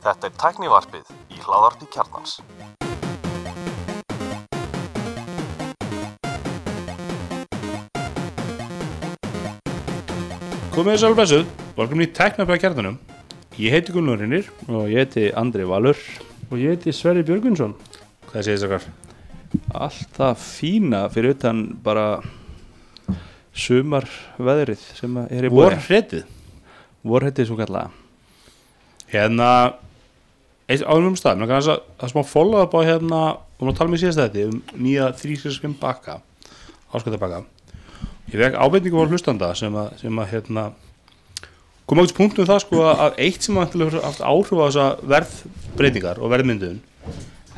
Þetta er tæknivarpið í hláðarpi kjarnans. Komið þess alveg blessuð, velkomin í Teknafræða kjarnanum. Ég heiti Gunnar Rinnir og ég heiti Andri Valur. Og ég heiti Sverri Björgunsson Hvað segir þess okkar? allt það fína fyrir utan bara sumarveðrið sem er í Vor bóði hretið vorhetið svo kallaða Hérna eitt áðurum stað, mér kannast að það er smá follow up á hérna, og maður tala með síðast þetta um nýja 365 baka ásköldabaka Ég vek ábendingu á hlustanda sem að, sem að hérna koma ákveðs punktum það sko að- að eitt sem að haft áhrif á þessa verðbreytingar og verðmynduðun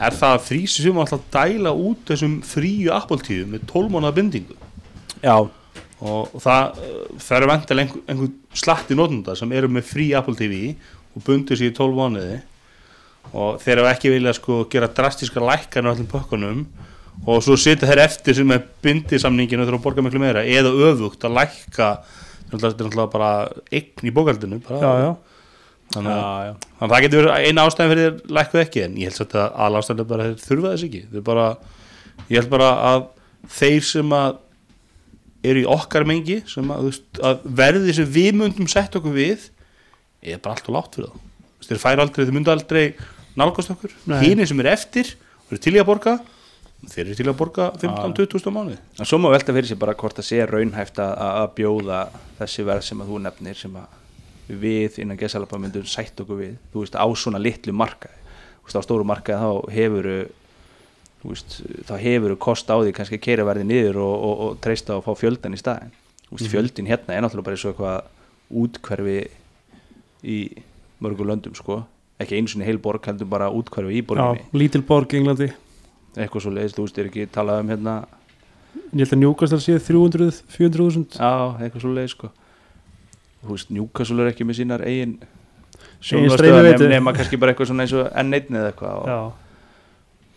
er það að 365 alltaf dæla út þessum fríu appoltíðu með 12 mánuða bindingu. Já, og, og það, uh, það eru vantilega einhver, slatti notunda sem eru með frí Apple TV og bundur sér í 12 mánuði. Og þeir hafa ekki viljað sko gera drastíska lækkan á öllum pökkunum. Og svo sitja þeir eftir sem er bindisamninginu þegar að borga miklu meira eða öfugt að lækka. Þetta er náttúrulega bara eign í bókaldinu bara, Já, já. Þannig, að, já, þannig að það getur verið eina ástæðin fyrir þeir lækkuð ekki en ég held að að ástæðin er bara að þeir þurfa þess ekki. Bara, ég held bara að þeir sem að eru í okkar mengi sem að, að verði sem við myndum sett okkur við er bara allt og látt fyrir það þeir færi aldrei, þeir myndu aldrei nálgast okkur. Hínir sem eru eftir og eru til í að borga þeir eru til að borga 15-20 á mánuði. En svo má velta fyrir sér bara hvort það sé raunhæft að, að bjóða þessi verð sem að þú nefnir sem að við innan gesalapa myndum sætt okkur við þú veist á svona litlu markaði. Þú veist á stóru markaði þá hefur þú veist, þá hefur kost á því kannski að keira verði niður og, og, og treysta og fá fjöldan í staðin þú veist, fjöldin hérna er náttúrulega bara eins og eitthvað útkverfi í mörgum löndum sko. Ekki einu sinni heil borg heldur bara útkverfi í Já, borginni. lítil borg í Englandi. Eitthvað svo leiðist, þú veist, er ekki talað um hérna Ég held að njúkast að sé 300, 400.000 Já, eitthvað svo leið sko. Þú veist, Newcastle er ekki með sínar eigin streymiveitu. nema, kannski bara eitthvað svona eins og N1 eða eitthvað og Já,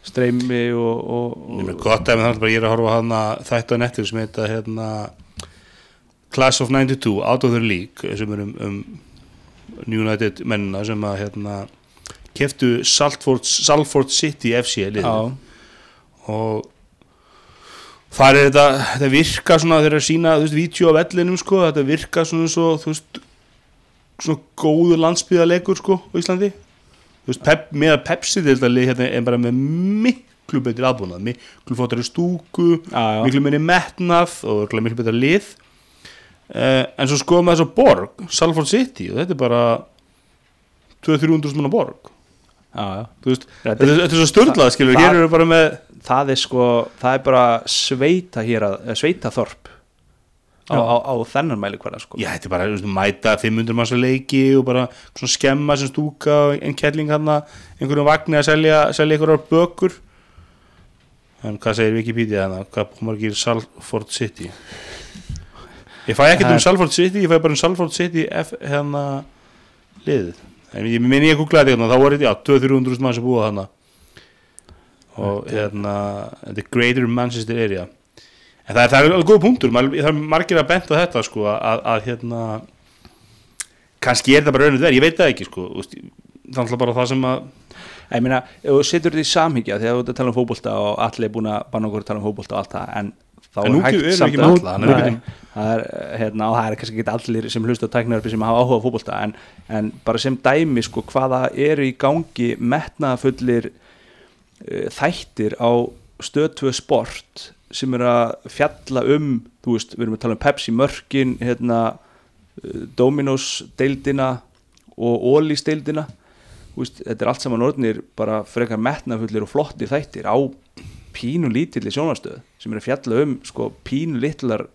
streymi og, og, með gott ef það bara ég er að horfa á hana þættu á nettur sem heita hérna Class of 92, Out of the League sem er um, um New United mennina sem að hérna keftu Salford, Salford City FC og þar er þetta, þetta virka svona þegar að sína, þú veist, vídeo af ellinum sko, þetta virka svona svo, þú veist svona góður landsbyðarleikur sko á Íslandi veist, pep, með að Pepsi deildalið hérna er bara með miklu betri aðbúnað, miklu fóttari stúku já. miklu minni metnað og miklu betra lið. Uh, en svo skoðum við þess að borg Salford City og þetta er bara 200-300 manna borg. Þú veist, Þetta þetta, er- svo störlað það- með Það er sko, það er bara sveita hér að, eða sveita þorp á, á, á þennan mæli hverja sko. Já, þetta er bara veist, mæta 500 manns að leiki og bara svona skemma sem stúka og einn kettling hann einhverjum vagni að selja, selja einhverjar bökur. En hvað segir Wikipedia hann hvað í Salford City? Ég fæ ekkert um Salford City ég fæ bara um Salford City hérna liðið. En ég minni ég googlaði þetta hérna, þá voru þetta já 200-300 manns að búa þarna. Og hérna þetta er Greater Manchester Area en það er, það er alveg góð punktur. Það er margir að benda þetta sko að, að hérna kannski er þetta bara rauninu verð, ég veit það ekki sko það er alltaf bara það sem að Ég meina, ef þú setur þetta í samhyggja þegar þú ert að tala um fótbolta og allir er búin að banna okkur að tala um fótbolta og allt það en þá En er hægt samt að- alla, þannig að það er, hérna, og það er kannski ekki allir sem hlusta á tæknarfi sem hafa áhuga á fótbolta en, en bara sem dæmi sko hvaða eru í gangi metnaðafullir uh, þættir á stöð 2 sport sem er að fjalla um þú veist, við erum að tala um Pepsi mörkin hérna, uh, Dominos deildina og Ólís deildina. Veist, þetta er allt saman orðnir bara frekar metnafullir og flottir þættir á pínu lítilli sjónastöð sem er að fjalla um sko pínu litlar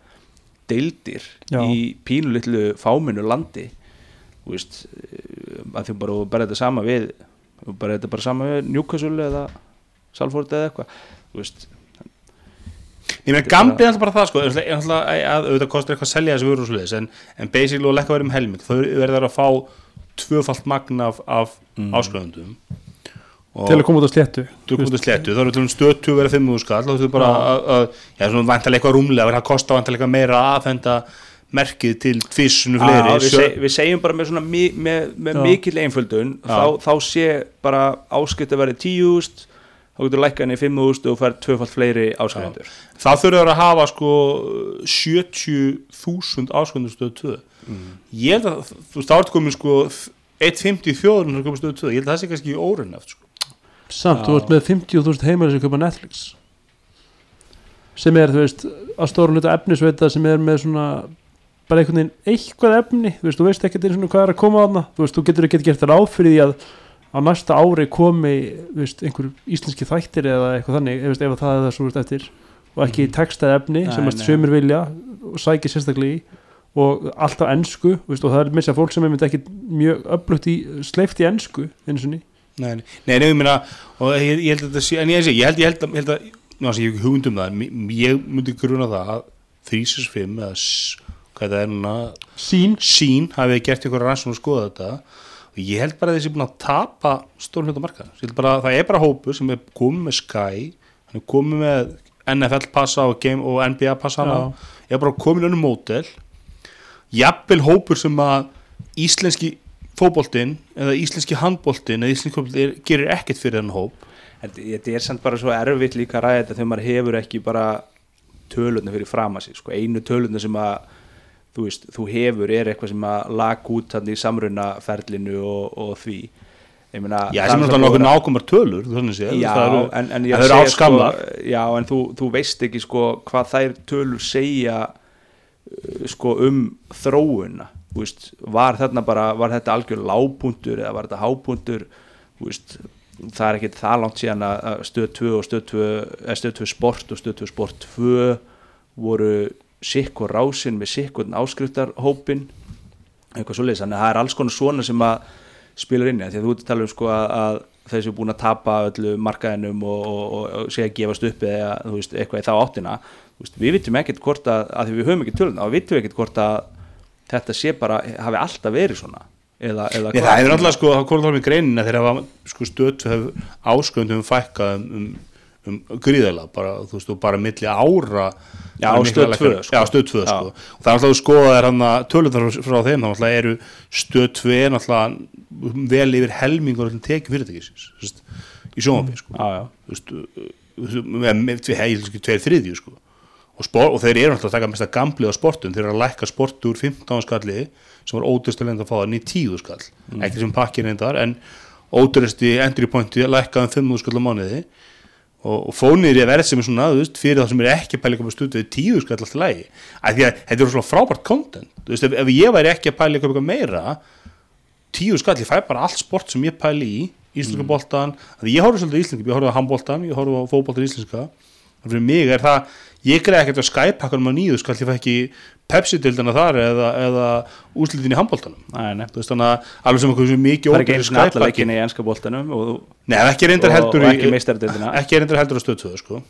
deildir Já. í pínu litlu fáminu landi. Þú veist eh, að því bara bara þetta sama við bara þetta bara sama við Newcastle eða Salford eða eitthvað. Þú veist, ég meina gambi er alltaf bara það sko. Að að auðvitað kostar eitthvað að selja þessi vörur og svoleiðis en, en basically og lekka verið um helming. Þau verður að fá tvöfalt magna af, af mm. áskrifundum til að koma út á sléttu. Þú komið til sléttu, þá eru til stötu verið 5 skall, þá þú bara að, að vantarlega eitthvað rúmlega, það kosta vantarlega eitthvað meira að aðfenda merkið til Já, fleiri. við, seg, við segjum bara með, svona, mi, með, með mikil einföldun þá, þá sé bara áskipt að vera 10.000 þá getur lækkað henni 5.000 og fær tvöfalt fleiri áskrifundur það þurfa að hafa sko 70.000 ásköndum stöðu 2 ég held að þú ertu komin sko 1.50 þjóðurinn sem komin stöðu 2 ég held að það sé kannski óruneft sko. samt, Já. þú ert með 50.000 heimæli sem köpa Netflix. Sem er, þú veist, að stóra hluta efnisveita sem er með svona bara einhvern veginn eitthvað efni. Þú veist, þú veist ekki eins og hvað er að koma á þarna. Þú veist, þú getur ekki gert ráð fyrir því að á næsta ári komi veist, einhver íslenski þættir eða eitthvað þannig ef, ef það er það svo veist eftir. Og ekki textað efni sem Nei, að nei. sömur vilja og sækir sérstaklega í. Og allt á ensku þú veist, og það er missa fólk sem er myndi ekki mjög öflugt í, sleift í ensku eins og ný nei, nei, ég meina og ég, ég held að þetta sé, en ég, sé, ég held ég held að, ég held að ná, ég hef ekki hugmynd um það ég myndi gruna það að 365 eða s- hvað það er núna sín sín hafið gert ykkur rannsókn og skoða þetta og ég held bara að þessi búin að tapa stórum hluta marka það er bara hópur sem er komið með Sky hann er komið með NFL passa og, game, og NBA passa hana. Ég er bara komið önnum mótel jafnvel hópur sem að íslenski fótboltinn eða íslenski handboltinn eða íslenski fótboltinn gerir ekkert fyrir þennan hóp. Þetta er samt bara svo erfitt líka þetta þegar maður hefur ekki bara tölunni fyrir fram að sig sko. einu tölunni sem að þú, veist, þú hefur er eitthvað sem að lag út þannig í samrunaferlinu og, og því. Meina já, það sem er náttúrulega nokkuð nákvæmar tölur séð, Já, það eru, en, en eru áskamlar sko, já, en þú, þú veist ekki sko hvað þær tölur segja uh, sko um þróuna veist, var bara var þetta algjör lágpuntur eða var þetta hápuntur veist, það er ekki það langt síðan að stöð 2 og stöð 2 eða stöð 2 sport og stöð 2 sport 2 voru sikkur rásin með sikkur áskriftarhópin eitthvað svoleiðis, þannig að það er alls konar svona sem að spilar inn því að þú ert að tala um sko að, að þessi er búin að tapa öllu markaðinum og, og, og, og segja að gefast upp eða þú veist, eitthvað í þá áttina. Veist, við vitum ekkert hvort að, að því við höfum ekki tölun, þá vitum við ekkert hvort að þetta sé bara, hafi alltaf verið svona. Eða, eða Nei, það er náttúrulega sko, þá með greinina þegar það var sko hefur ásköndum fækkað um, um, gríðala bara, þú veist, bara milli ára Já, er stöð mikla tvö, lækkun. sko. Já, stöð 2 Já. sko og það er sko að hann að tölum þar frá þeim, þá eru stöð 2 náttúrulega vel yfir helmingur fyrirtækisins þú veist, í sjónvapi sko já, já. þú veist, uh, með, með tve, heil, sko, tveir þriðju sko og, spor, og þeir eru náttúrulega að taka mest að gamblið á sportum þeir eru að lækka sportu úr 15 skalli sem var ódurstilegnd að fá það niður 10 skall ekki sem pakkin reyndar en ódursti entry pointi lækkaði um 5 skall á mánuði og, og fónir í að verð sem er svona veist, fyrir það sem er ekki að pæla eitthvað við 10 skall alltaf lægi af því að þetta er svona frábært content. Þú veist, ef, ef ég væri ekki að pæla eitthvað meira 10 skall, ég fæ bara allt sport sem ég pæli í íslenska boltan, af því ég horfði svolítið íslenska ég horfði á handboltan, ég horfði á fótboltan íslenska. Fyrir mig er það ég greiði ekkert á Skype-pakkanum á nýðu skall ég fæ ekki Pepsi-dildina þar eða, eða úslitin í veist þannig að alveg sem eitthvað sem mikið það er ekki eins og Skype-pakki leikinni í ennska og, það er ekki reyndar og, heldur og í- ekki ekki reyndar heldur á stöðtöðu sko.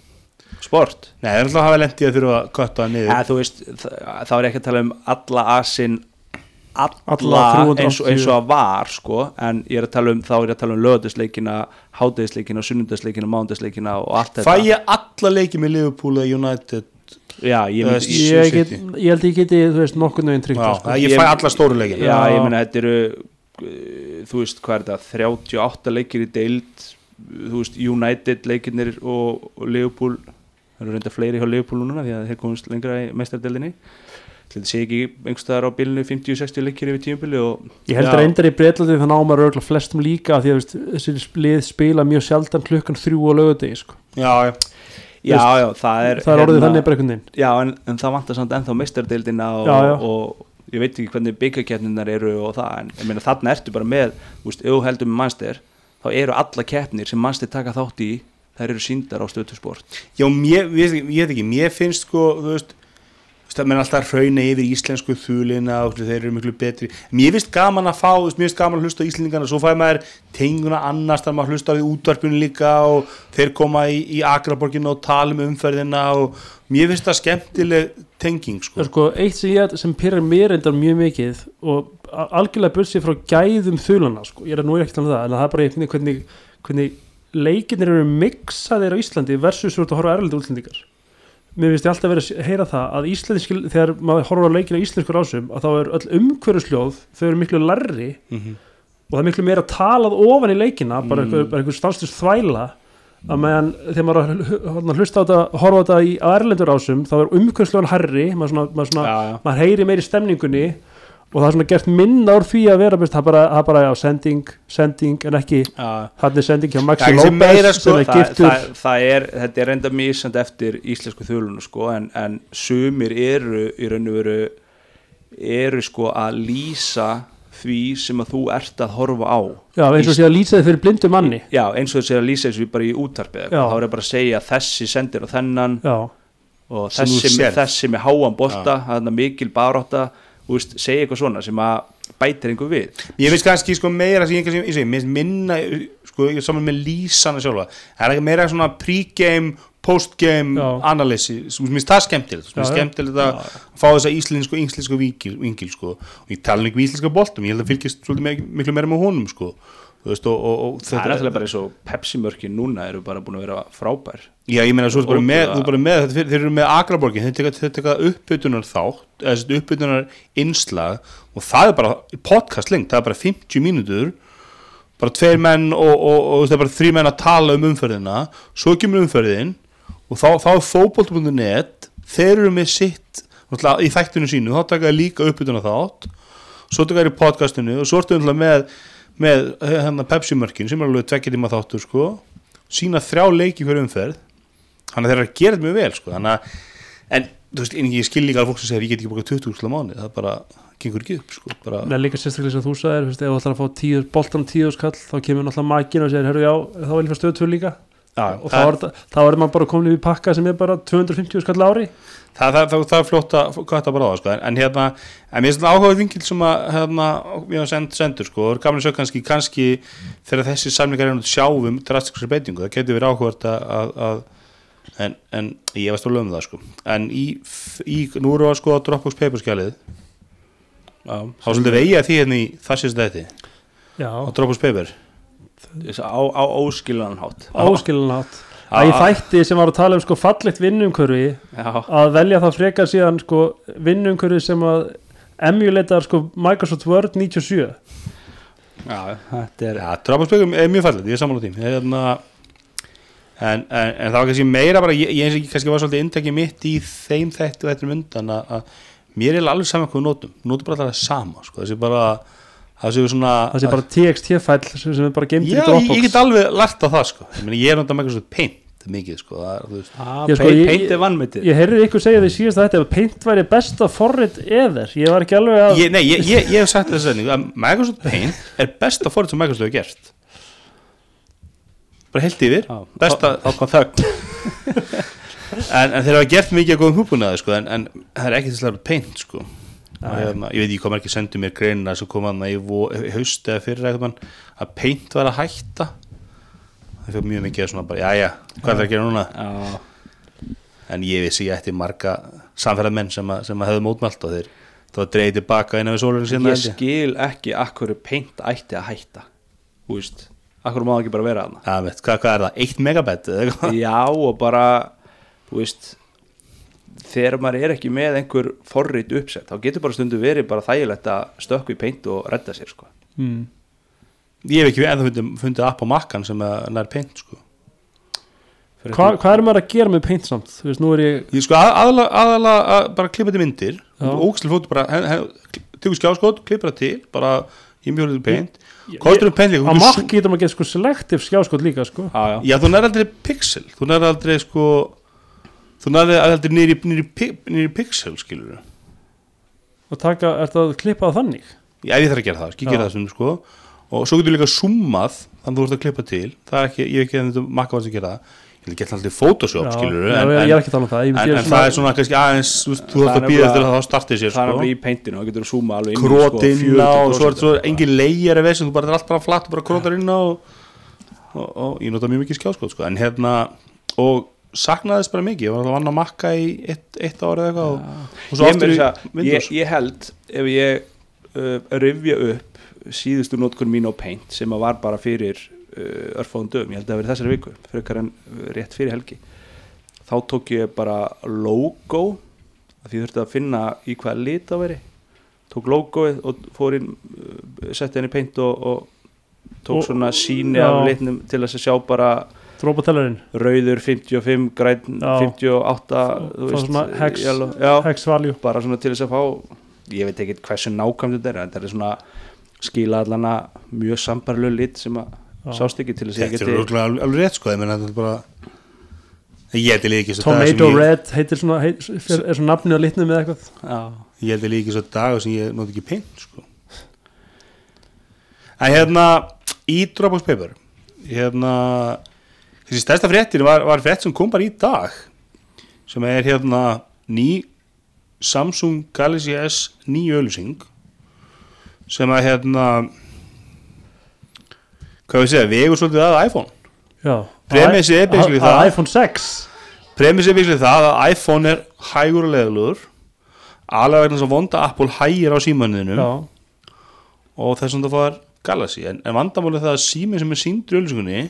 Sport? Nei, það er alltaf að hafa lendið að þurfa að kötta það niður þú veist, þa- þá er ekki að tala um alla asinn alla, Alla eins, og, 380. eins og að var sko, en ég er að tala um þá er ég að tala um löðusleikina, hádegisleikina sunnundasleikina, mánudasleikina og allt þetta Fæ ég alla leikið með Liverpool eða United já, ég, myndi, Í- ég, get, ég held ég geti, þú veist, nokkur nöginn tryggt sko. ég Ég- fæ alla stóru leikina já, Já. ég meina þetta eru uh, þú veist hvað er þetta 38 leikir í deild þú veist United leikirnir og, og Liverpool það eru reynda fleiri hjá Liverpool núna því að þeir komast lengra í meistardeldinni þetta sé ekki einhverstaðar á bilinu 50-60 leikir yfir tímubili og Ég held Já. reyndar í Breitlandi þannig á maður örgulega flestum líka af því að veist, þessi lið spila mjög sjaldan klukkan þrjú á lögadegi sko. Já, já já, já, það er það er orðið þannig bara einhvern veginn já, en, en það vantar samt ennþá meistardeldina og, Já, já. og ég veit ekki hvernig byggakefninar eru og það, en ég meina þarna ertu bara með, þú veist, ef þú heldur með mannster þá eru alla keppnir sem mannster taka þátt í þær eru síndar á stöðtusport Já, mér, ég, ég veit ekki, mér finnst sko, þú veist, þú veist, að menn alltaf hrauna yfir íslensku þúlina og þeir eru miklu betri. Mér finnst gaman að fá, mér finnst gaman að hlusta íslendingana, svo fæ maður tenguna annars, að maður hlusta á því útvarpinu líka og þeir koma í, í Akraborginu og tala um umferðina og mér finnst það skemmtileg tenging, Það sko. er sko eitt sem, ég, sem pyrrar mér reyndar mjög mikið og algjörlega bursið frá gæðum þulana sko. ég er nú ekki talað um það en það er bara einhvern veginn hvernig, hvernig leikinir eru mixaðir á Íslandi versus þú ert að horfa erlendur útlendingar mér finnst ég alltaf verið að heyra það að íslensk, þegar maður horfur á leikina á íslenskur ásum að þá er öll umhverjusljóð þau eru miklu larri Mhm. og það er miklu meira talað ofan í leikina bara Mm. einhver, bara einhver stanslust þvæla að meðan þegar maður hl- hlusta á þetta horfa á þetta í, erlendur ásum þá er umhverjusljóðan herri maður, svona, maður, svona, já, já. maður heyri meiri stemningunni og það er svona gert minna úr því að vera best, það er bara, það bara já, sending, sending en ekki Já. hann er sending hjá Maxi López meira, sko, sem það, giftur. það, það er, þetta er reynda mísand eftir íslensku þjóðlunu sko, en, en sumir eru í raun og veru eru sko að lýsa því sem að þú ert að horfa á. Já, eins og sé að lýsa þið fyrir blindu manni. Já, eins og þessi að lýsa þessu bara í útarpið þá er það bara að segja þessi sendir og þennan já, og þessi, sérð. þessi með háan bolta þarna mikil barátta og veist, segja eitthvað svona sem að bætir einhver við Ég finnst kannski sko meira sem ég, ég segi, minna sko, ég saman með lísana sjálfa það er ekki meira svona pre-game post-game Já. analysis mér finnst það skemmtilegt, mér finnst skemmtilegt að fá þessa íslensku, íslensku vingil, vingil sko. og ég tala um íslenska boltum ég held að me- miklu meira með honum sko. Veist og, og, og það er náttúrulega bara eins og Pepsi-mörkin núna eru bara búin að vera frábær. Já, ég meina, svo bara með, er bara með þetta, þeir eru með Akraborgin, þeir teka uppbytunar þessi uppbytunar innslag og það er bara podcast lengt, það er bara 50 mínútur bara tveir menn og, og, og, það er bara þrý menn að tala um umferðina svo kemur umferðin og þá, þá er fótbolt.net þeir eru með sitt í þættinu sínu, þá taka þeir líka uppbytunar þátt svo taka þeir í podcastinu og svo ertu náttúrulega með, með hérna, Pepsi-mörkin sem er alveg tvekja tíma þáttur sko, sína þrjá leiki fyrir umferð þannig að þeir eru að gera þetta mjög vel sko. þannig að, en þú veist, ég skil líka að fólk sem segir ég get ekki bókað 20 úrsla mánu það bara gengur ekki upp sko. bara, er líka sérstaklega sem þú sagðir ef þú ætlar að fá tíu, boltan tíu skall þá kemur náttúrulega makinn og segir, herru já þá vil ég fá stöð 2 líka já, og þá er, er maður bara komin í pakka sem er bara 250 skall ári það, það, það, það er fljótt að hvað bara á það sko. en, en hérna, en mér er svona áhuga vingil sem að hérna, við hafa send, sendur sko, og er að sjá kannski, kannski þegar þessi samlingar er náttúrulega sjáum drastiskur beitingu, það getur verið áhugað að, að, að en, en ég var stóla um það sko. en í, í nú við að skoða Dropbox Paper-skjalið. Já, þá svolítið vegið því hérna í það sést þetta já, á Dropbox Paper. Á, á óskilanhátt áskilinnátt Já, að já. þætti sem var að tala um sko fallegt vinnumkörfi að velja það frekar síðan sko vinnumkörfi sem að emulatar sko Microsoft Word 97 já, þetta er Dropbox Paper er mjög fallið, ég er sammála því. Hérna, en, en, en það var kannski meira bara, ég, ég eins og ekki kannski var svolítið inntækið mitt í þeim þættu og þetta um undan að, að mér er alveg saman hvað við notum. Notum bara alltaf það sama, sko, þessi bara það séu svona það sé bara TXT-fæll sem sem er bara Já, í Dropbox. ég, ég get alveg lært á það, sko. Ég, meni, ég er náttúrulega Microsoft Paint mikið, sko, það er, Ég sko, ég- Peint er vannmyndið ég heyrði ykkur segja því síðast að þetta Paint væri besta forrit ever. Ég var ekki alveg að ég, Nei, ég, ég, ég hef sagt setningu að Microsoft Paint er besta fórið sem Microsoft hefur gert. Bara heilt yfir. Besta, kom þögn. En, en þeir hafa gert mikið að góðum húbúnaði sko, en, en það er ekki til að paint sko. Hérna, ég veit ekki hvað margir sendu mér greinina sem kom að vo- í haust eða fyrir að paint var að hætta. Það fyrir mjög mikið að svona bara, jæja, hvað er það að gera núna? Já, en ég vissi ég ætti marga samferðamenn sem, að, sem að hefðu mótmælt og þeir það var dreigð tilbaka innan við sólurinn síðan ég skil ekki akkur peint ætti að hætta Þú veist, akkur má það ekki bara vera ja, veit, hvað, hvað er það, 1 megabit eða eitthvað? Já, og bara, þú veist þegar maður er ekki með einhver forrit uppsett, þá getur bara stundu verið bara þægilegt að stökku í peint og redda sér sko. mm. ég hef ekki ennþá fundið, fundið app á makkan sem að nær paint sko Hva, hvað er maður að gera með Paint samt þú veist, nú er ég Ég sko að- aðalega aðalega að bara klippa til myndir Já. ógæslega fóttu bara tegur skjáskot, klippar það til bara í mjög hlutu paint kostur um paint líka á makk getur maður að geta sko selective skjáskot líka sko Já, já, Já, þú nær aldrei pixel þú nær aldrei sko þú nær aldrei nýri, nýri, nýri pixel skilur og taka, er það að klippa það þannig? Já, ég þarf að gera það, Já. gera það sem sko. Og svo getur líka summað þannig að þú ert að klippa til. Það er ekki, ég hef ekki að þetta makka var sem gera það. Ég get alltaf Photoshop Já, skilur já, en, ég, er en, ekki að tala um það. En, geri en það er svona kannski aðeins þú er að býða eftir að það starti sér það er sko. bara í peintinu og getur að zooma alveg sko, á og svo er, 40% svo er engin leigjar þú bara er allt bara flatt og bara krótar inn á og, ég nota mjög mikið skjáskot sko. en hérna og saknaðist bara mikið, ég var að vanna að makka í eitt, eitt ára eða eitthvað og, og svo aftur í segja- ég, Windows. ég held ef ég uh, rifja upp síðustu notkun mín á Paint sem að var bara fyrir uh, örfáðum dögum, ég held að það verið þessari viku frekar en uh, rétt fyrir helgi þá tók ég bara logo því ég þurfti að finna í hvaða lit það veri tók logoið og fór inn uh, setti henni peint og, og tók Og- svona síni af litnum til að sjá bara drópatellarinn, rauður 55, græn Já. 58 þú Fá svona hex- hex value. Bara svona til þess að fá ég veit ekki hversu nákvæmt þetta er en þetta er svona skila allana mjög sambarlu lit sem að sást ekki til þess að ég Þetta er alveg, alveg rétt sko, ég menn þetta bara Ég held svo Tomato Red heitir svona, heit, er, svona nafnið á litnum með eitthvað. Já, Ég held líki svo dagur sem ég nót ekki pint sko. En hérna í Dropbox Paper hérna þessi stærsta fréttin var, var frétt sem kom bara í dag sem er hérna ný Samsung Galaxy S nýju öllusing sem að hérna hvað við segja, vegur svolítið að iPhone. Já. Premissi er basically Að- að það. iPhone 6 Premissi er virkilega það að iPhone er hægur og leðlugur alveg vegna að vonda Apple hægir á símanniðinu Já, og þess að það fær Galaxy. En, en vandamálið það að síminn sem er síndur í öllusingunni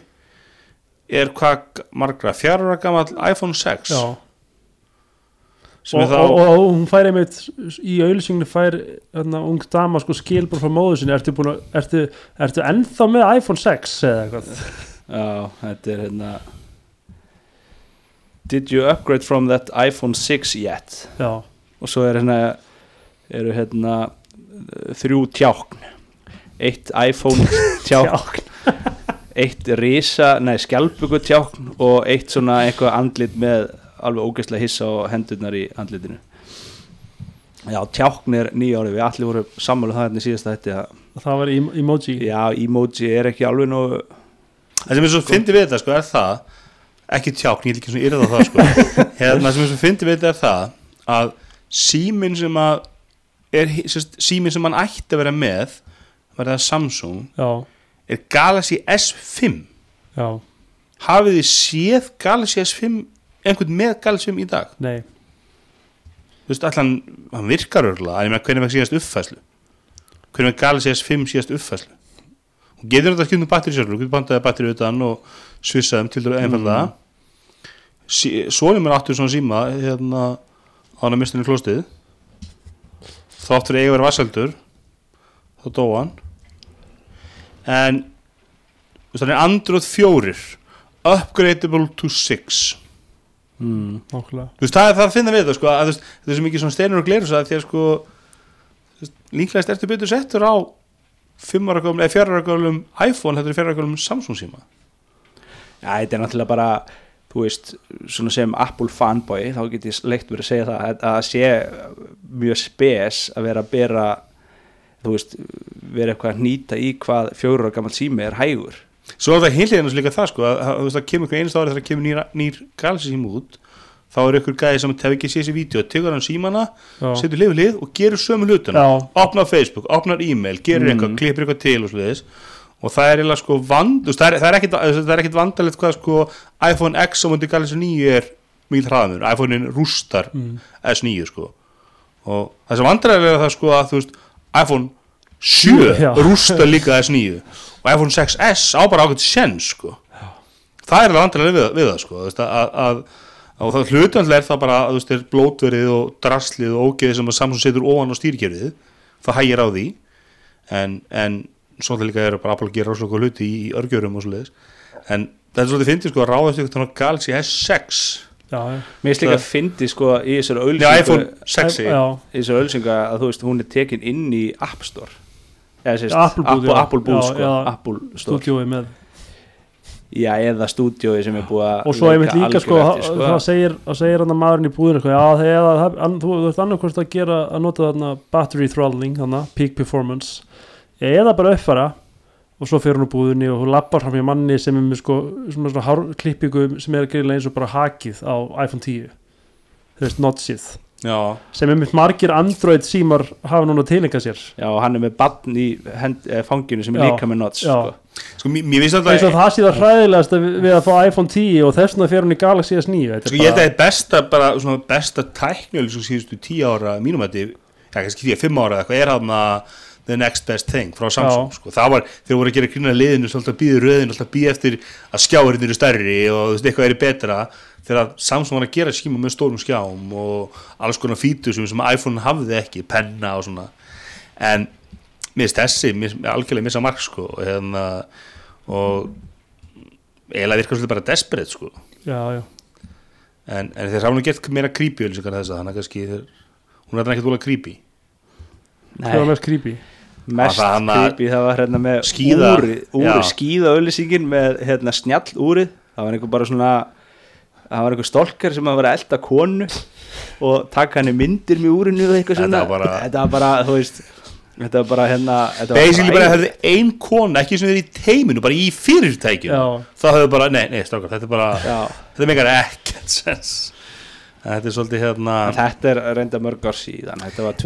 er hvað margra fjara gamall iPhone 6 já. Sem og, er þá og, og, og hún fær einmitt í auðlýsinginu fær hérna, ung dama sko skilbúr frá móðu sinni. Ertu, að, ertu, ertu ennþá með iPhone 6 eða eitthvað? Já, þetta er hérna Did you upgrade from that iPhone 6 yet? já, og svo er hérna eru hérna þrjú tjákn. Eitt iPhone tjákn eitt risa, nei skjálpugu tjákn og eitt svona eitthvað andlit með alveg ógeðslega hissa á hendurnar í andlitinu. Já, tjákn er nýja árið við allir voru sammála það hérna í síðasta þetta að það var em- emoji. Já, emoji er ekki alveg nóg það sem er svo fyndi við þetta sko er það ekki tjákn, ég er ekki svona yrða það sko. Hérna sem er svo fyndi við þetta er það að síminn sem að er sérst, síminn sem hann ætti að vera með var það Samsung. Já, er Galaxy S5 já, hafið þið séð Galaxy S5 einhvern með Galaxy 5 í dag? Nei. Þú veist, allan, hann virkar örgulega en hvernig vekk síðast uppfæslu hvernig vekk Galaxy S5 síðast uppfæslu og getur þetta að skipta um batteri sjálfur þú getur bandaði batteri utan og svissaðum til þú einfalda mm. Sóni mér áttur svona síma hérna á hann að mistunni klóstið þáttur eiga verið vassaldur þá dó hann en hann er Android 4 upgradable to 6 mm. þú veist, það það að finna við þetta sko, að það er svo mikið svona steinur og glerus að því að sko þú veist, líklegast ertu betur settur á 5 ára gömum, eða 4 ára gömum iPhone, þetta er 4 ára gömum Samsung síma. Já, þetta er náttúrulega bara þú veist, svona sem Apple fanboy þá get ég leikt verið að segja það að það sé mjög spes að vera að bera þú veist, vera eitthvað að nýta í hvað fjóru ára gammal sími er hægur svo er það heilíðan líka það sko að, þú veist, það kemur einhver einast ári þegar kemur nýr, nýr Galaxy síma út þá er ykkur gæði sem hefur ekki séð sér vídeo tekur hann símana, setur hlið við hlið og gerur sömu hlutuna Já. opnar Facebook, opnar e-mail, gerir Mm. eitthvað klippir eitthvað til og svoleiðis og það er eiginlega sko vand, það er, er er ekkit vandalegt hvað sko iPhone X á mundi Galaxy 9 er mjög hraðamur iPhone-in rústar mm. S9 sko og það sem vandræðilega það sko að þú veist iPhone 7 Já. rústar líka S9 og iPhone 6S á bara ákveðt sen sko. Það er alveg vandræðilega við, við það sko að, að, og það hlutandlega er það bara að veist, er blótverið og draslið og ógeðið sem að Samsung setur ofan á stýrkerfið það hægir á því. En, en svolítið líka er bara að gera góð hluti í, örgjörum og svoleiðis. En þetta er svolítið fyndið sko að ráðast ykkur Galaxy S6 já, já, Mér finnst líka að fyndi sko í þessari Já, auðlýsingu iPhone 6 já, í þessari auðlýsingu að þú veist, hún er tekin inn í App Store. Eða sérst, Apple Apple, Já, sko, já. Apple Store. Með. Já, eða stúdíói sem er búið að og svo einmitt leika líka sko, eftir, það segir, segir hann að maðurinn í búðinu eitthvað, já það- hann- þú ert annarkvort að gera að nota þarna battery throttling, þarna, peak performance eða bara uppfara og svo fyrir hún úr búðinni og hún lappar fram hjá manni sem er með sko, svona, svona hár, klippingu sem er greiðlega eins og bara hakið á iPhone 10 þú veist, notchið Já, sem er með margir Android símar hafa núna tilengað sér Já, og hann er með badn í hend, eh, fanginu sem er Já, líka með nots já. sko. sko mér, finnst alltaf það sé það hræðilegast við, að fá iPhone 10 og þess vegna fyrir hún í Galaxy S9 Þetta er Sko ég held að bara- það er besta bara svona besta tæknjöl sem síðustu tíu ára mínum að þetta, já kannski því að fimm ára eða eitthvað er hann að the next best thing frá Samsung sko. það var, þeir voru að gera grína liðinu svolítið að býða röðin, svolítið að býða eftir að skjáirinn eru stærri og eitthvað er betra. Þegar Samsung var að gera skíma með stórum skjám og alls konar fítur sem, sem iPhone hafði ekki, penna og svona. En mér finnst þessi algjörlega missa mark sko hérna, og eiginlega virkar svolítið bara desperate sko. Já, já, en, en þeir nú gert meira creepy þannig að kannski þeir, hún er þetta ekki dúlega creepy það var mest creepy? Mest var creepy það var hérna með Skíða- úri, úri skíða auðlýsingin með hérna snjall úrið það var einhver bara svona það var einhver stolkar sem að vera elda konu og taka henni myndir með úrinu og eitthvað Þetta svona. var bara- þetta var bara, þú veist þetta var bara hérna þetta var basically bara hefði ein kona ekki sem er í teiminu, bara í fyrirtækjum það hefði bara, nei, nei, strákar, þetta er bara Já. þetta er meikar ekkert sens. En þetta er svolítið hérna En þetta er reynda mörg ár síðan þetta var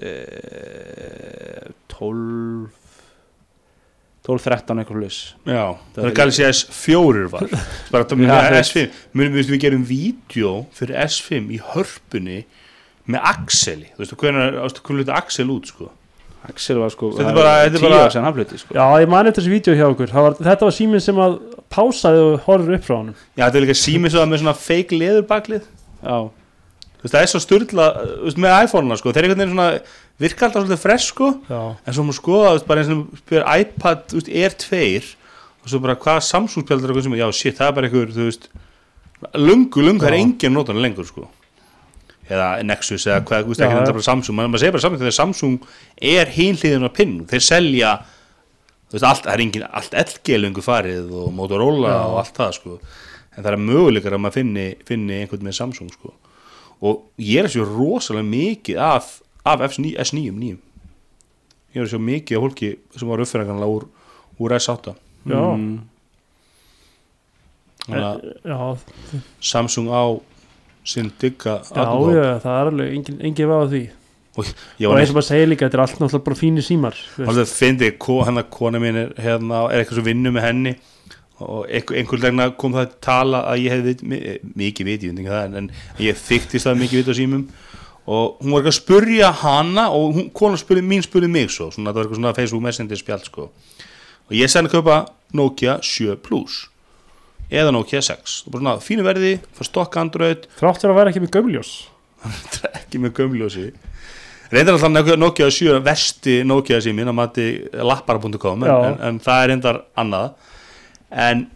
2012 12-13 eitthvað hluss já, það er Galaxy S4 var. Bara það með þú veist. S5 munum við, við gerum vídeo fyrir S5 í hörpunni með Axeli, þú veist, hvernig hluti Axel út, sko? Axel var sko Þetta er bara- þetta tíu sem hann flutti sko. Já, ég mani eftir þessi vídeo hjá okkur. Það var, þetta var síminn sem að pásaði og horfður upp frá honum. Já, þetta er líka sími svo með svona fake leðurbaklið. Já, þú veist, það er svo styrla, þú veist, með iPhone-una, sko, þeir einhvern veginn svona virka alltaf svolítið fresh, sko. En svo maður skoða, þú veist, bara eins og spyr iPad, þú veist, Air 2 og svo bara hvað Samsung spjaldur eitthvað sem, já, shit, það er bara einhver, þú veist lungu, lungu, það er engin notan lengur, sko. Eða Nexus eða hvað, þú veist, ekki þetta bara Samsung, maður maður segir bara Samsung þegar Samsung er hinliðin á pinn, þeir selja þú veist, allt, það er engin allt LG lungu farið og Motorola Já. og allt það, sko. En það er möguleikar að maður finni, finni einhvern með Samsung, sko og ég er að sjá rosalega mikið af, af S9, S9 nýjum ég er að sjá mikið af fólki sem var uppfæringanlega úr, úr S8 já, Mm. að já, Samsung á sinn digga já, já, það er alveg engin, engin veð á því. Og ég og eins og maður segir líka, þetta er allt náttúrulega bara fínir símar þú veist. neitt fyndi, hann að kona mín er, hérna, er eitthvað svo vinnu með henni og einhver, einhver legna kom það að tala að ég hefði mi- mikið vit, ég veit ekki það en, ég þyktist það mikið vit á símum. Og hún var ekki að spurja hana og hún, kona spurði, mín spurði mig svo svona, það var eitthvað svona Facebook Messenger spjall sko. og ég sæði að kaupa Nokia 7 Plus eða Nokia 6 og bara svona fínu verði, fara stokk Android. Þrátt fyrir að vera ekki með gömljós ekki með gömljósi reyndar alltaf Nokia- Nokia 7 vesti Nokia síminn að mati lappara.com en, en, en það er reyndar annað en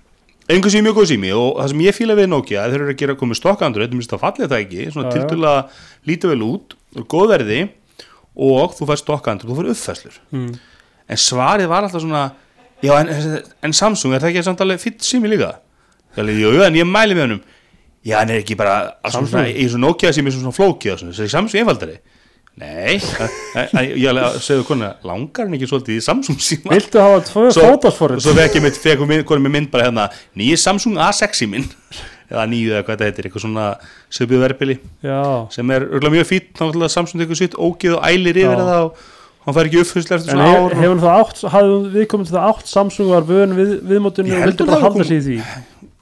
einhvern sími mjög góð sími og það sem ég fíla við Nokia þeir eru að gera komið stokk Android, þú minnst það fallið það ekki? Svona Já, já. tildulega lítið vel út og góð verði og þú fær stokk Android, þú fær uppfæslur mm. en svarið var alltaf svona já en, en Samsung er það ekki samt alveg fýtt sími líka? Jú, jú, en ég mæli með hennum Já, hann er ekki bara alls svona, í svona Nokia er svona flókið og svona, þessi Samsung einfaldari Nei, en- en ég segja konu langar hann ekki svolítið í Samsung síma? Viltu hafa tvö fótasforrið svo fekk ég mitt, konu með mynd bara hérna nýji Samsung A6 síminn eða nýju eða hvað þetta heitir, eitthvað svona söpjuð verbili já, sem er örgulega mjög þá ætla Samsung tekur sitt ógið og ælir yfir það og hann fær ekki uppfyrslega eftir en svona hef, ár og- hefur það átt hafði við komið til það átt Samsung var vön við, viðmótinu Ég og að bara halda sig í því?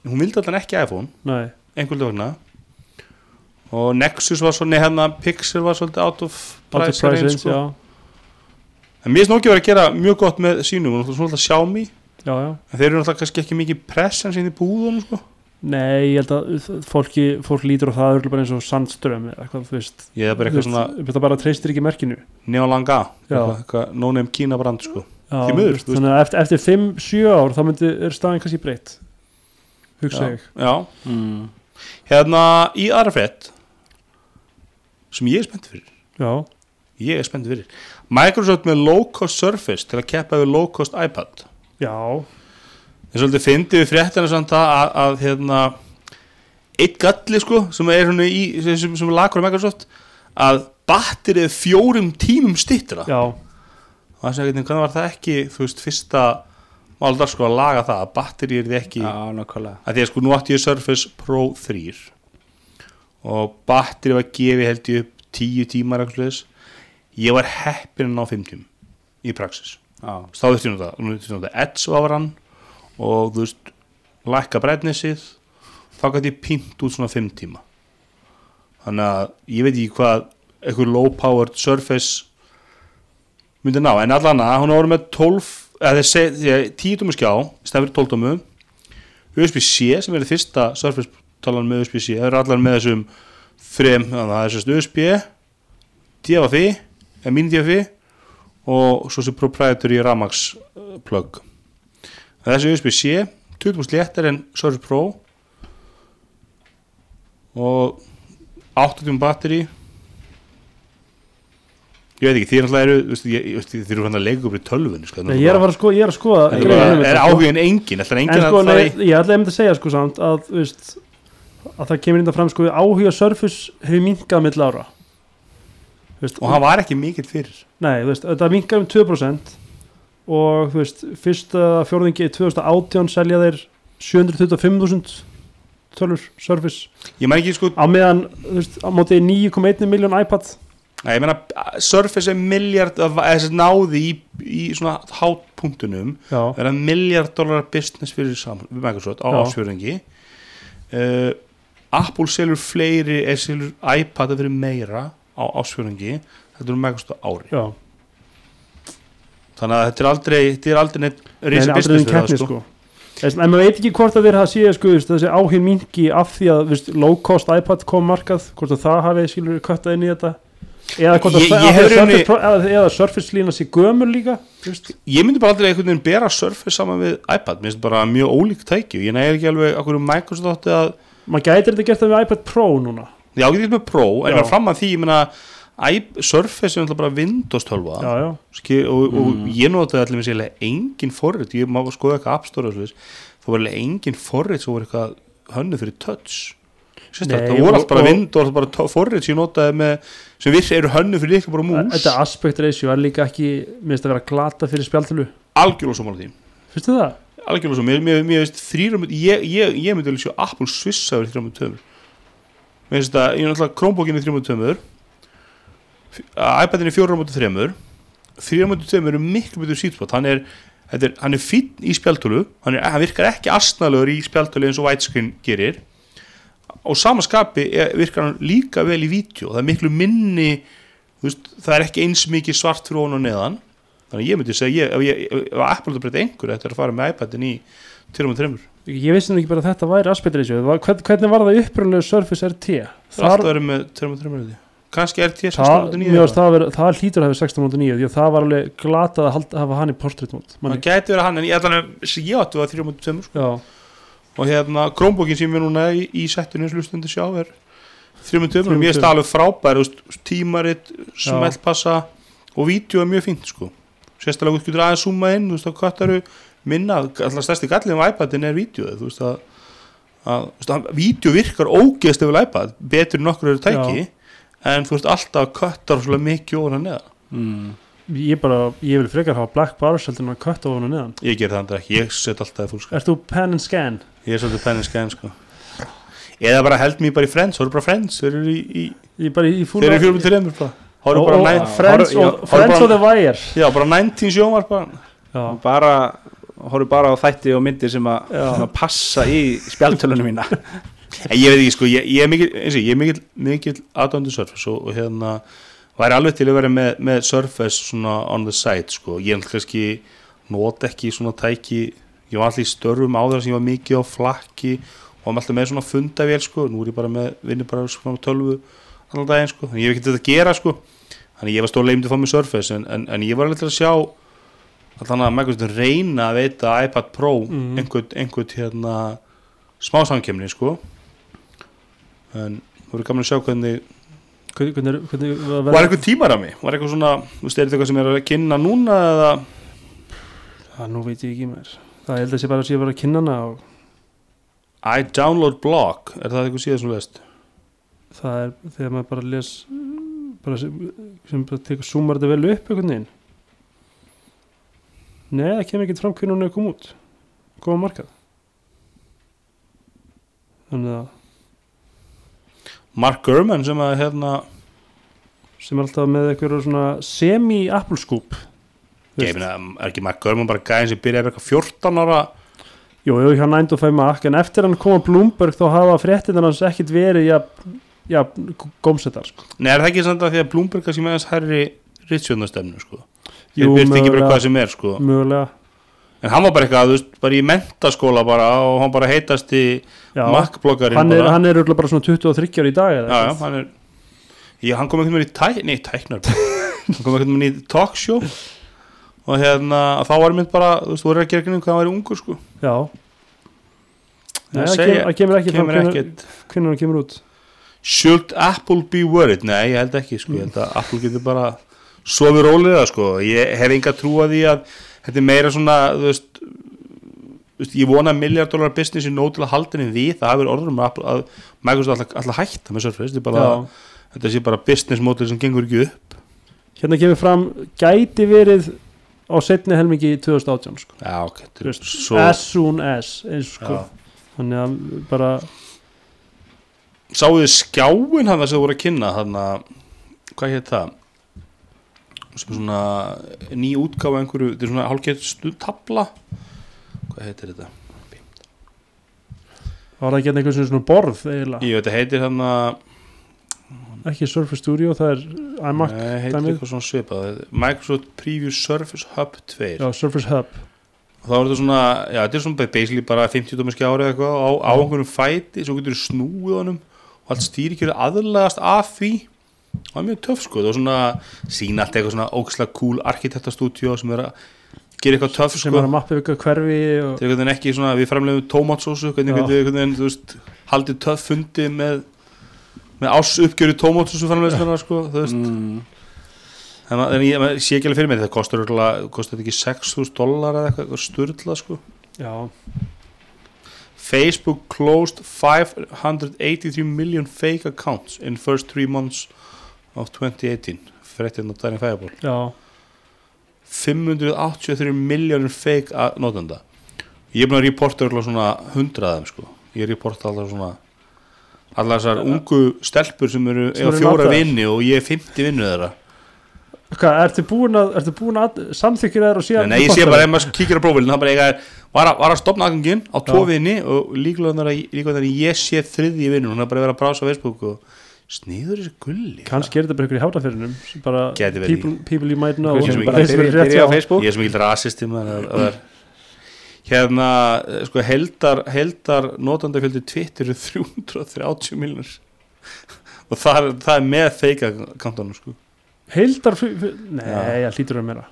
hún vildi alltaf ekki iPhone. Nei, einhvern vegna og Nexus var svona hérna Pixel var svolítið out of price range, price sko. en mér finnst Nokia verið að gera mjög gott með sínum og svona alltaf Xiaomi já, já en þeir eru alltaf kannski ekki mikið presence inn í búðunum sko. Nei, ég held að fólki, fólk lítur á það bara eins og sandström eða eitthvað, þú veist ég er bara eitthvað svona Það bara treystir ekki merkinu neolanga no-name Kína brand sko. Já, miður, þú veist. Þannig að eftir, eftir 5-7 ár þá myndi, er staðin kannski breytt hugsa ég já, mm. hérna í aðra frétt sem ég er spennt fyrir. Já, ég er spennt fyrir. Microsoft með low cost Surface til að keppa við low cost iPad. Já, ég svolítið fyndi við fréttina samt að, að, að hérna eitt galli sko sem er svona í sem, sem, sem lagur á Microsoft að batterið er fjórum tímum stittra já, og það segir hvernig var það ekki þú veist fyrsta máldar sko að laga það að batterið er ekki Já, að því að sko nú átti ég Surface Pro 3 og batterið var gefið held ég upp 10 tímar ég var heppin að ná 5 tím í praxis Já, þá þurfti ég það, það edge á hann og þú veist lækka breytnisið þá gæti ég pínt út svona 5 tíma. Þannig að ég veit ekki hvað eitthvað low powered surface myndi ná, en allan að hún voru með 12 eða þeir segja, 10 tómu skjá stefnir 12 tómu USB-C sem er fyrsta Surface talan með USB-C, það eru allar með þessum þrem, þannig að það er sérst USB DFI eða mini DFI og svo sem proprietary Ramax uh, plug þessi USB-C 20% léttar en Surface Pro og 8 tíma batteri ég veit ekki, þið er alltaf þið eru hann að leika upp í tölvunni sko, Nei, ég er að skoða, er um er sko. áhugin engin ætlar engin En sko, að nei, ég ætla einmitt að segja sko samt að, þú veist, að það kemur índa fram sko áhuga Surface hefur minkað mill ára. Veist, og hann var ekki mikill fyrir. Nei, veist, þetta minkar um 2% og þú veist, fyrsta fjórðingi í 2018 selja þeir 725.000 tölur Surface. Ég mæ ekki sko, á meðan, þú veist, á móti 9,1 miljón iPad. Nei, ég meina Surface er miljard eða þess að náði í, í svona hátpunktunum er að miljard dólar business fyrir Microsoft á ásfjörðingi uh, Apple selur fleiri eða selur iPad fyrir meira á ásfjörðingi þetta er Microsoft á ári. Já. Þannig að þetta er aldrei þetta er aldrei neitt aldrei business það keppni sko. sko. En maður veit ekki hvort að þeir hafa síðan sko, þessi áhugin minki af því að veist, low cost iPad kom markað hvort að það hafi skilur köttað inn í þetta. Eða að, Ég- ég að Surface Pro- eða, eða Surface lína sér gömur líka veist. ég myndi bara aldrei einhvern veginn bera Surface saman við iPad, mér finnst bara mjög ólík tæki. Og ég nægir ekki alveg okkur um Microsoft að maður gætir þetta gert það við iPad Pro núna. Já, ég get með Pro, en ég var fram að því ég meina, iP- Surface er náttúrulega bara Windows 12 já, já. Ski, og, og ég notaði allir með sérlega engin forrit, ég má skoða eitthvað App Store þá var alveg engin forrit sem voru eitthvað hönnu fyrir touch. Nei, það voru og- allt bara og- Windows, bara forrit sem ég notaði með, sem virsi eru hönnu fyrir líka bara mús, þetta aspect ratio er líka ekki minnst að vera glata fyrir spjaltölu algjörlega svo mála því. Finnst þið það? Algjörlega svo, mér, mér, mér veist þrýrum, ég, ég, ég myndi alveg sjá Apple svissa yfir þrjum tömur mér finnst þetta, ég er náttúrulega Chromebookin er þrjum tömur iPadin fjórum mútið þremur þrjum mútið tömur er miklu betur sítspot hann er, er, hann er fínn í spjaltölu hann, hann virkar ekki astnalegur í spjaltölu eins og widescreen gerir. Og samaskapi virkar hann líka vel í vídeo, það er miklu minni veist, það er ekki eins mikið svart fyrir ofan og neðan þannig að ég myndi segja, ég, ef, ég, ef Apple þetta breyta einhverju þetta er að fara með iPadin í 3.3 ég vissi nú ekki bara að þetta væri Það var- hvern, hvernig var það upprunlega Surface RT? það er Þar, alltaf verið með 3.3 kannski er það, 16.9 mér varst það, að vera, það hlýtur að hafa 16.9 því að það var alveg glatað að halda, hafa hann í portrait mode það gæti verið hann en ég ætla að sem ég átti var 3.2 sko. og hérna Chromebookin sem er núna í, í settinu eins og hlustundi sjá er 3.2 og mér er 3.2. það alveg frábær þú veist, tímarit, smeltpassa og vídeo er mjög fínt sko sérstaklega þú getur aðeins zooma inn þú veist þá kvartaru minna. Alltaf stærsti gallið um iPadin er vídeo þú veist að, að, þú að vídeo virkar ógeðst yfir iPad betur en okkur eru tæki en þú veist alltaf kvartar svolítið mikið ofan að neða mm. ég bara, ég vil frekar hafa black bars heldur en að kötta ofan og neðan. Ég ger það andra ekki, ég set alltaf fullskap Ert þú pen and scan? Ég er svolítið pennin skæm sko. Eða bara held mér bara í Friends, það eru bara Friends Þeir eru í, í í eru fjórum til remur bara Og, bara, næ, Friends, horf- já, og, Friends horf og The Wire. Já, bara 19 sjómar bara já, bara horfum bara á þætti og myndir sem að, Já. passa í spjaltölunum mína. En ég veit ekki sko, ég, ég er mikil, mikil, mikil aðdöndu Surface og, og hérna væri alveg til að vera með, með Surface svona on the side sko. Ég alltaf kannski, nota ekki svona tæki Ég var alltaf í störfum áður sem ég var mikið á flakki og var alltaf með svona fundavél sko. Nú er ég bara með, vinnur bara svona tölvu allan daginn sko, en ég hef ekki þetta að gera sko Þannig ég var um til að fá mig Surface en, en, en ég var til að sjá allan að Microsoft reyna að veita iPad Pro Mhm. einhvern, einhvern hérna smá samkemni sko. En það voru gaman að sjá hvernig hvernig, hvernig, hvernig var eitthvað tímarami, var eitthvað svona þú er þetta eitthvað sem er að kynna núna eða? Það nú veit ég ekki mér það held að sé bara að sé að vera að kynna hana og I download blog, er það eitthvað síðan sem þú veist það er þegar maður bara les bara sem, sem bara tekur zoomar þetta vel upp einhvern veginn. Nei, það kemur ekki fram hvernig hún er kom út. Koma markað. Þannig að Mark Gurman sem að hérna sem er alltaf með eitthvað svona semi-apple scoop ég meina, er ekki Mark Gurman bara gæðin sem byrjaði eitthvað 14 ára? Jú, jú, hjá 9-5 Mac en eftir hann kom að Bloomberg þá hafa fréttinnar hans ekkit verið ja, ja, gómsettar sko. Nei, er það ekki samt að því að Bloomberg kannski með þess herri ritsjóðnastefnu sko? Þeir byrti ekki bara hvað sem er sko. Mögulega. En hann var bara eitthvað, þú veist, bara í mentaskóla bara og hann bara heitast í já, makkbloggarinn hann er, bara. hann er bara svona 23 ári í dag eða já, já, hann er já, hann kom einhvern veginn í tæk, nei, tæknar. Hann kom einhvern veginn í talkshow og hérna, þá var mynd bara þú veist, þú voru að gera ekki hvað hann var ungur sko. Já, Nei, það kemur, ekki fram hvenær hann kemur út Should Apple be worried? Nei, ég held ekki sko. ég held að Apple getur bara sofið rólega sko. ég hef enga trú að því að þetta er meira svona þú veist, þú veist ég vona að miljardólar business í nóg til að halda henni við það hafi verið orður um að, Apple- að Microsoft alltaf, alltaf hætta með Surface þetta, er bara, þetta sé bara business model sem gengur ekki upp hérna kemur fram gæti verið á setni helmingi í 2018 sko. Já, ok, er as soon as eins og sko. Þannig að bara Sáuðu þið skjáin hann sem þú voru að kynna? Hann hvað hétt það? Sem er svona ný útgáfa einhverju, þetta er svona hálfgett stuðtabla hvað heitir þetta? var það ekki hérna einhvern svona borð eiginlega? Veit að heitir hann að ekki Surface Studio, það er iMac Nei, heitir dæmið. eitthvað svona svipað. Microsoft Preview Surface Hub 2 já, Surface Hub. Og þá er þetta svona, já þetta er svona basically bara 50 dómi skjári eða eitthvað á, á einhverjum fæti svo getur þú snúið honum og allt stýrikjör aðlagast af því. Það er mjög töff sko, það er svona sína allt eitthvað svona ógislega cool arkitektastúdíó sem er að gera eitthvað töff sem sko. er að mappa ykkur hverfi og, þetta er ekki svona, við framlegum tómatsósu hvernig við haldið töff fundi með með ás uppgjöru tómatsósu framlegum sko, mm, ma- en ég sé ekki alveg fyrir mig það kostar, kostar þetta ekki 6.000 dólar eða eitthvað, sturla sko. já, Facebook closed 583 million fake accounts in first three months of 2018 fréttin á daginn fæðaból já, 583 miljónir fake notenda. Ég er búin að reporta örugglega svona 100 af þeim sko. ég reporta alltaf svona allar þessar ungu stelpur sem eru, Sem eru fjóra notaðar. vinni og ég er 50 vinnu þeirra hvað, ertu búin að, ertu búin að samþykja þær og síðan Nei, ég sé bara ef maður kíkir á prófílinn það bara eiga er, var, að, var að stopna aðgangin á tvo vini og líklega þannig að ég sé þriði vinnur hún er bara að vera að brása á Facebook og sniður þessi gulli. Kannski er þetta bara ykkur í verið. people, people you might know. Ég er sem ekki að ver. hérna sko heldar, heldar notandafjöldi Twitter er 330 miljonur og það er, það er með feika kantonum sko heildar, f- f- nei, Já. ég hlýtur að meira.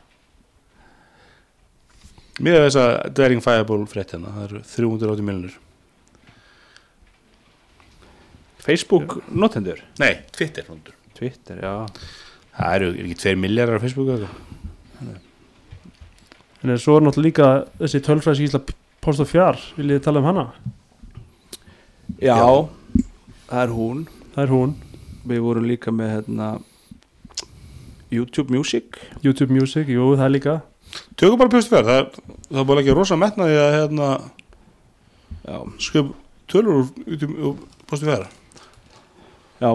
Mér er þess að Dwering Fireball frétt hérna það eru 380 miljonur Facebook notendur? Nei, Twitter notendur. Twitter, já. Það eru er ekki 2 miljardar á Facebook eða eitthvað en svo er náttúrulega líka þessi tölfræðs ísla post og fjár, viljið þið tala um hana? Já, Já. það er hún. Það er hún, Við vorum líka með hérna YouTube Music YouTube Music, jú það er líka Tökum bara pjóstu fyrr, það það er bara ekki rosa metnaði að hérna, skrifa tölur úr, út um- postu fyrr. já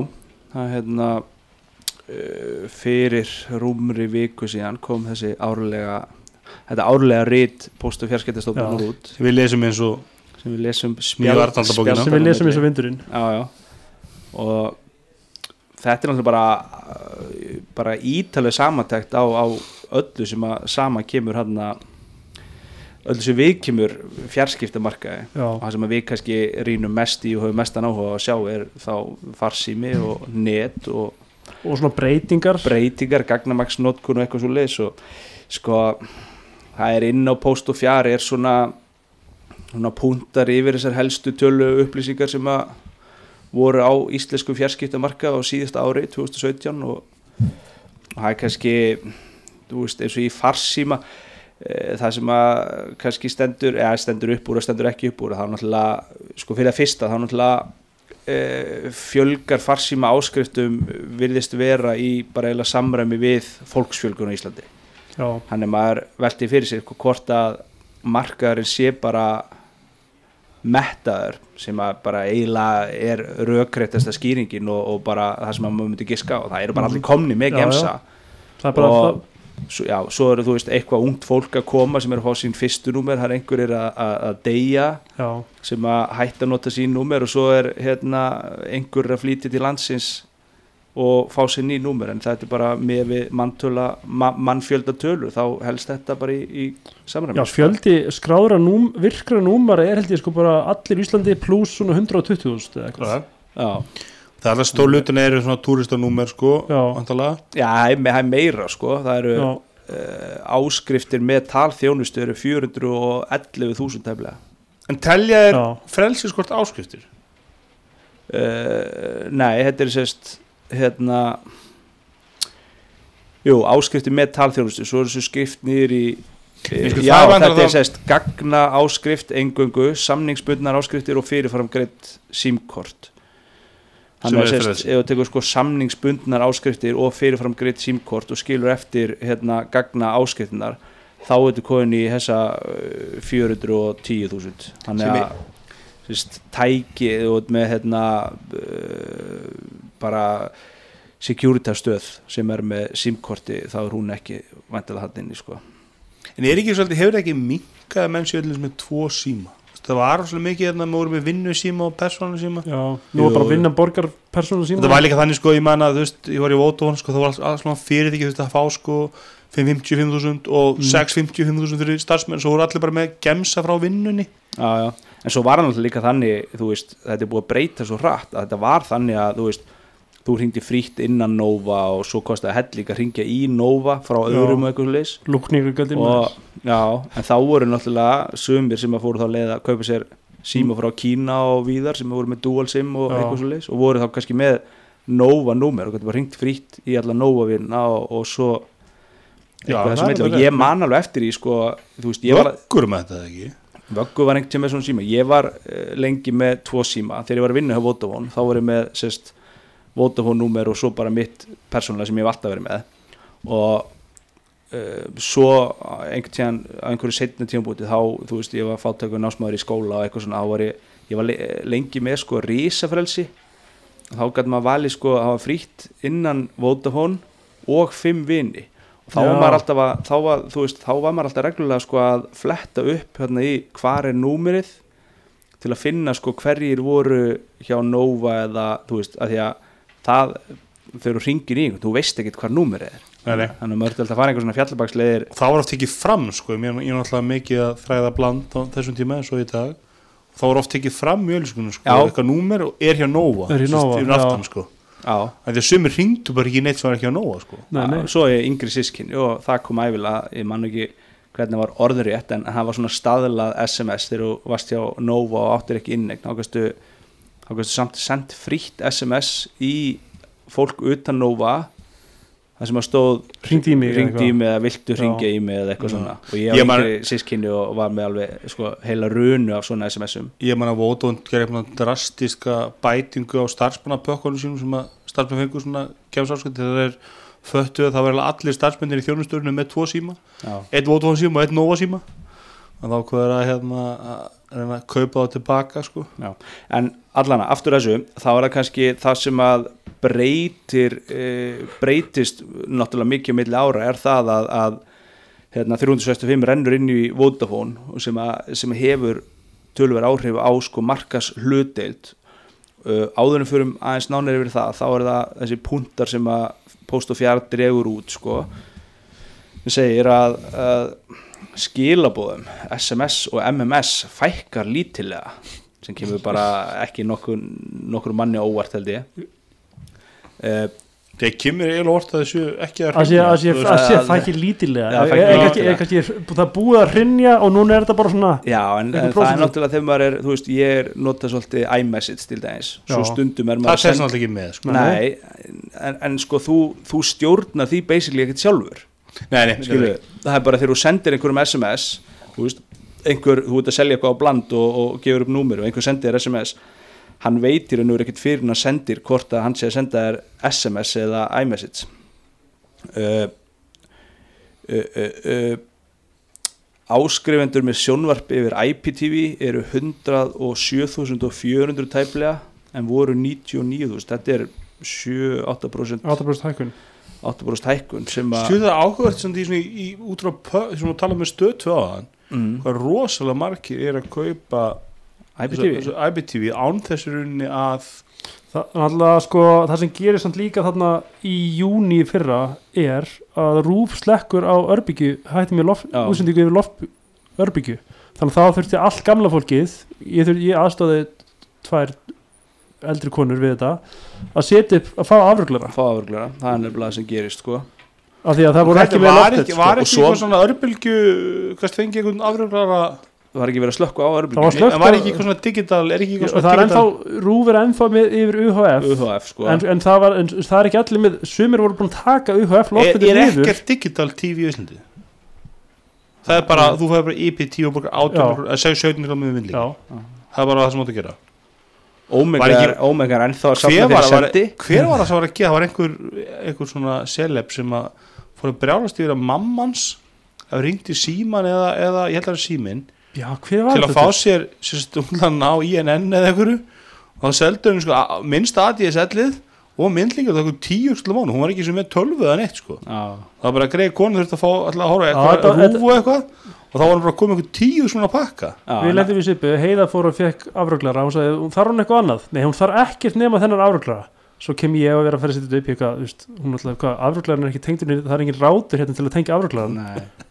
það er hérna uh, fyrir rúmri viku síðan kom þessi árlega þetta árlega rít postu fjarskiptastofnun Já. út Við lesum eins og, sem við lesum Nýju varnardabókina. sem við lesum eins og vindurinn já, já. og þetta er náttúrulega bara uh, bara ítalið samantækt á, á öllu sem að sama kemur hann að öllu sem við kemur fjarskiptamarkaði. Já, og það sem við kannski rínum mest í og höfum mestan áhuga að sjá er þá farsími og net og og svona breytingar. Breytingar, gagnamagsnotkun og eitthvað svo leis og sko það er inn á post og fjari er svona svona púntar yfir þessar helstu tölu upplýsingar sem að voru á íslensku fjarskiptamarka á síðasta ári 2017 og, það er kannski veist eins og í farsíma e, það sem að kannski stendur eða stendur upp úr og stendur ekki upp úr þá náttúrulega, sko fyrir að fyrsta þá náttúrulega e, fjölgar farsíma áskriftum virðist vera í bara eiginlega samræmi við fólksfjölgun á Íslandi. Já, hann er maður veltið fyrir sér hvort að markaðurinn sé bara mettaður sem að bara eiginlega er rökréttasta skýringin og, og bara það sem að maður myndi giska á. Það eru bara allir komni með Mhm. Gemsa. Það er bara og svo, já, svo eru þú veist eitthvað ungt fólk að koma sem er að fá sín fyrstu númer það er einhverjir að, deyja já, sem að hætta að nota sín númer og svo er hérna einhver að flýti til landsins og fá sér ný númer en þetta er bara með við manntöla ma mannfjölda tölu þá helst þetta bara í, í samræmi. Já, fjöldi skráðra núm, virkra númara er held ég sko bara allir í Íslandi pluss svona 120.000 eða eitthvað. Já, Það er alltaf stólutin eru svona túristanúmer sko Já. Já það er, meira sko það eru uh, áskriftir með talþjónustu eru 411.000 tæflega En telja er já, frelsiskort áskriftir? Uh, Nei, þetta er sérst hérna Jú, áskriftir með talþjónustu svo er þessu skrift niður í Ég sko, Já, þetta er sérst gagna áskrift engöngu, samningsbundnar áskriftir og fyrirfram greitt símkort. Þannig að sérst, ef þú tekur sko samningsbundnar áskriftir og fyrirfram greitt símkort og skilur eftir hérna gagna áskriftinar þá er þetta komin í þessa uh, 410.000 þannig Sem að sérst, tæki með hérna uh, bara securitastöð sem er með símkorti þá er hún ekki vantilega hann inni sko En er ekki svolítið, hefur ekki minkað að menn séu allir með tvo síma Það var svolítið mikið hérna, við vorum með vinnu síma og persónu síma já Nú er bara Jú. að vinna borgarpersonu síma Það var líka þannig sko, ég man að þú veist, ég var í Vótofón sko, það var alls, svona fyrir því að fá sko 555.000 og Mm. 655.000 fyrir starfsmenn, svo voru allir bara með gemsa frá vinnunni já, já. en svo var hann alltaf líka þannig þú veist, þetta er búið að breyta svo hratt að þetta var þannig að þú veist þú hringdi frítt innan Nova og svo kostaði helling að ringja í Nova frá öðrum og eitthvað gæti og já, en þá voru náttúrulega sumir sem að fóru þá leið að kaupa sér síma frá Kína og víðar sem voru með dual sim og Já. eitthvað svo leis og voru þá kannski með Nova númer og gæti bara ringt frítt í alla Nova vinna og, og svo Já, og ég man alveg eftir í sko, þú veist, ég var Vöggur með þetta ekki? Vöggu var einhvern tíma með svona síma. Ég var uh, lengi með tvo síma. Þegar ég var að vinna hjá Vodafone þá var ég með sérst, Vodafone númer og svo bara mitt persónulega sem ég hef alltaf verið með. Og uh, svo einhvern tíðan á einhverju setna tímabúti þá þú veist ég var fátökur námsmaður í skóla og eitthvað svona þá var ég, ég var le lengi með sko rísafrelsi þá gæti maður valið sko að hafa frítt innan Vodafone og fimm vini. Og þá Já. var maður alltaf að þá var, þú veist, þá var maður alltaf reglulega sko að fletta upp hérna í hvar er númerið til að finna sko hverjir voru hjá Nova eða þú veist, að því að það þegar þú ringir í einhvern, þú veist ekkert hvar númerið er þannig að maður er alltaf að fara einhver svona fjallabaksleðir og það var oft ekki fram sko, ég er náttúrulega mikið að þræða bland á þessum tíma eins og í dag þá var oft ekki fram ölskunum sko, Já. eitthvað númer og er hjá Nova Er hjá Nova, fyrir aftan, já. sko. því að sumir ringdu bara ekki neitt sem var ekki á Nova sko. Nei, nei. svo er yngri sískinni og það kom æfilega, ég man ekki hvernig var orðurétt en það var svona staðlað SMS þegar þú varst hjá Nova og áttir ekki innegn þá gæstu þá gæstu samt sendt frítt SMS í fólk utan Nova það sem að stóð Hringdu í mig eða hringdi í mig eða viltu Já. hringja í mig eða eitthvað svona. Og ég var yngri sískinni og var með alveg sko, heila runu af svona SMS-um ég man að Vótón gerir eitthvað drastiska bætingu á starfsmannapökkunum sínum sem að starfsmann fengur svona kemsálskot þegar þeir föttu að það eiginlega allir starfsmennir í þjónustörnum með tvo síma. Já, einn Vótón síma og einn Nova síma þá hvað er að hérna að reyna að kaupa það tilbaka sko. Já. en allana, aftur að þessu þá er það kannski það sem að breytir e, breytist náttúrulega mikið milli ára er það að, að hérna, 365 rennur inn í Vodafone sem, að, sem hefur tölver áhrif á sko markas hlutdeild uh, áðurum fyrir aðeins nánir yfir það þá er það þessi puntar sem að post og fjár dregur út sko. Við segir að, að skilabóðum SMS og MMS fækkar lítilega sem kemur bara ekki nokkur, nokkur manni á óvart held ég. Uh, þegar kemur eiginlega orð að þessu ekki að sé, að sé, fækki lítilega er, er, er það búið að hrinja og núna er þetta bara svona Já, en, það er náttúrulega þegar maður er, þú veist, ég er notað svolítið iMessage til dagins, svo stundum er það maður sést náttúrulega ekki með sko. Nei, en, en sko þú, þú stjórnar því basically ekkert sjálfur nei, nei, skilu, það er bara þegar þú sendir einhverjum SMS þú veist, einhver, þú ert að selja eitthvað á bland og, og gefur upp númer og einhver sendir SMS hann veitir en þú er ekkert fyrir hann sendir hvort að hann sé að senda þér SMS eða iMessage. Uh, uh, uh, uh, áskrifendur með sjónvarp yfir IPTV eru 107.400 tæplega en voru 99.000 þetta er 7-8% 8% hækkun 8% hækkun sem að Stjórn það áhugavert sem því í, í út frá pö- sem við tala með stöð tvö á þann mm, hvað rosalega margir er að kaupa IPTV þessu IPTV án þessu runni að Það, náttúrulega, sko, það sem gerir samt líka þarna í júni í fyrra er að Rúf slekkur á Örbyggju hætti mér útsendingu yfir loft Örbyggju þannig að þá þurfti allt gamla fólkið ég, þurfti, ég aðstóði tvær eldri konur við þetta að setja upp, að fá afruglara. Fá afurglara, það er nefnilega það sem gerist sko. af því að það voru ekki loftið ekki, sko. var Og ekki svo- eitthvað svona örbylgju hvað fengi einhvern afruglara? Það var ekki verið að slökku á slökkt en var ekki eitthvað svona digital er ekki eitthvað svona það er digital ennþá, Rúf er ennþá með yfir UHF UHF sko. en, en, það var, en það er ekki allir með sumir voru búin að taka UHF er, er ekkert digital TV í Íslandi? Það er bara, þú fæði bara IPTV og borgar 18 Já. að segja 17 krónum með vindlík Já, það er bara það sem áttu að gera Er ennþá að safna var, sendi. hver var það sem var að gera það var einhver, einhver svona celeb sem að fór að brjálast yfir að mammans að ringdi síman eða, eða ég held að það er símin já hver var til að þetta? fá sér stundan á INN eða einhverju. Og það seldur henni sko minnst ADSL-ið og myndlingar það er tíu skil mánu, hún var ekki sem með tölvu eða neitt sko. Já. það var bara að greið konu þurfti að fá alltaf að horfa eitthvað, þetta- rúfu eitthvað. Og þá var hann bara að koma einhver tíu svona pakka. Já, Við lendum í svipu, Heiða fór og fekk afruglara hún sagði, hún þarf hún eitthvað annað? Nei, hún þarf ekkert nema þennan afruglara. Svo kem ég að vera að fara að setja þetta upp eitthvað veist, hún alltaf, hvað, afruglaran er ekki niður, það er engin rátur hérna til að tengja